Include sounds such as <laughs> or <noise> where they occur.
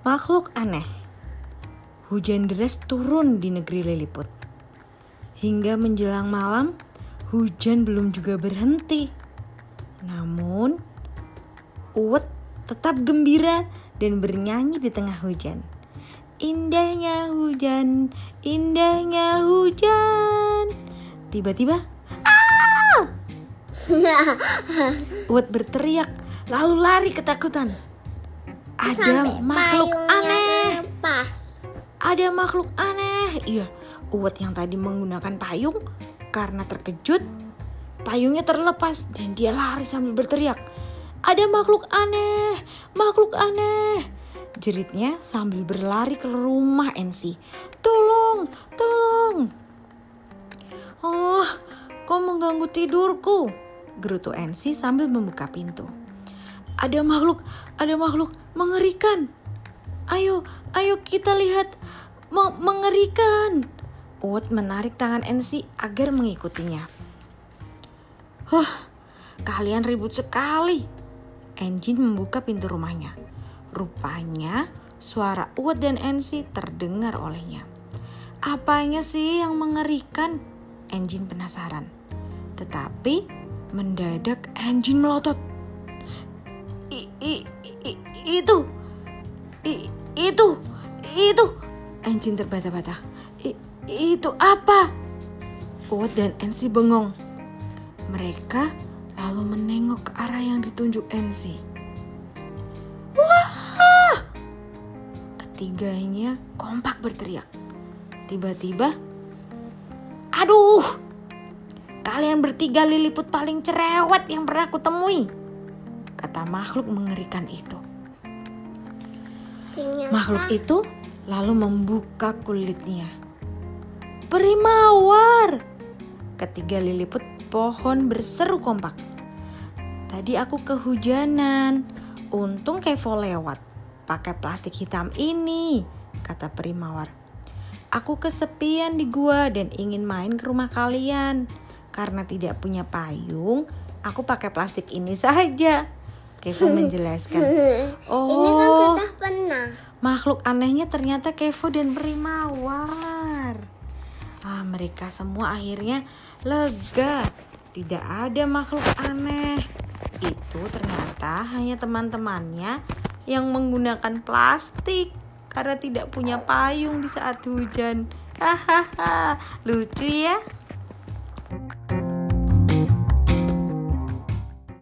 Makhluk aneh. Hujan deras turun di negeri Lilliput. Hingga menjelang malam, hujan belum juga berhenti. Namun, Uwet tetap gembira dan bernyanyi di tengah hujan. Indahnya hujan, indahnya hujan. Tiba-tiba, ah! <laughs> Uwet berteriak, lalu lari ketakutan. Ada makhluk aneh. Pas. Ada makhluk aneh. Iya, Uwet yang tadi menggunakan payung karena terkejut, payungnya terlepas dan dia lari sambil berteriak. Ada makhluk aneh, makhluk aneh. Jeritnya sambil berlari ke rumah Ensi. Tolong, tolong. Oh, kau mengganggu tidurku. Gerutu Ensi sambil membuka pintu. Ada makhluk, ada makhluk mengerikan. Ayo, ayo kita lihat. Me- mengerikan. Uwet menarik tangan Ensi agar mengikutinya. Huh, kalian ribut sekali. Engine membuka pintu rumahnya. Rupanya suara Uwet dan Ensi terdengar olehnya. Apanya sih yang mengerikan? Engine penasaran. Tetapi mendadak Engine melotot. I, i, itu, I, itu, itu. Engine terbata-bata. Itu apa? Uwet dan Ensi bengong. Mereka lalu menengok ke arah yang ditunjuk Ensi. Wah! Ketiganya kompak berteriak. Tiba-tiba, aduh! Kalian bertiga liliput paling cerewet yang pernah aku temui. Kata makhluk mengerikan itu. Ternyata Makhluk itu lalu membuka kulitnya. Beri mawar! Ketiga liliput pohon berseru kompak. Tadi aku kehujanan. Untung Kevo lewat. Pakai plastik hitam ini, kata peri mawar. Aku kesepian di gua dan ingin main ke rumah kalian. Karena tidak punya payung, aku pakai plastik ini saja. Kevo menjelaskan. <laughs> Oh, <laughs> Ini kan sudah pernah. Makhluk anehnya ternyata Kevo dan Peri Mawar. Ah, mereka semua akhirnya lega. Tidak ada makhluk aneh. Itu ternyata hanya teman-temannya yang menggunakan plastik karena tidak punya payung di saat hujan. <laughs> Hahaha, lucu ya.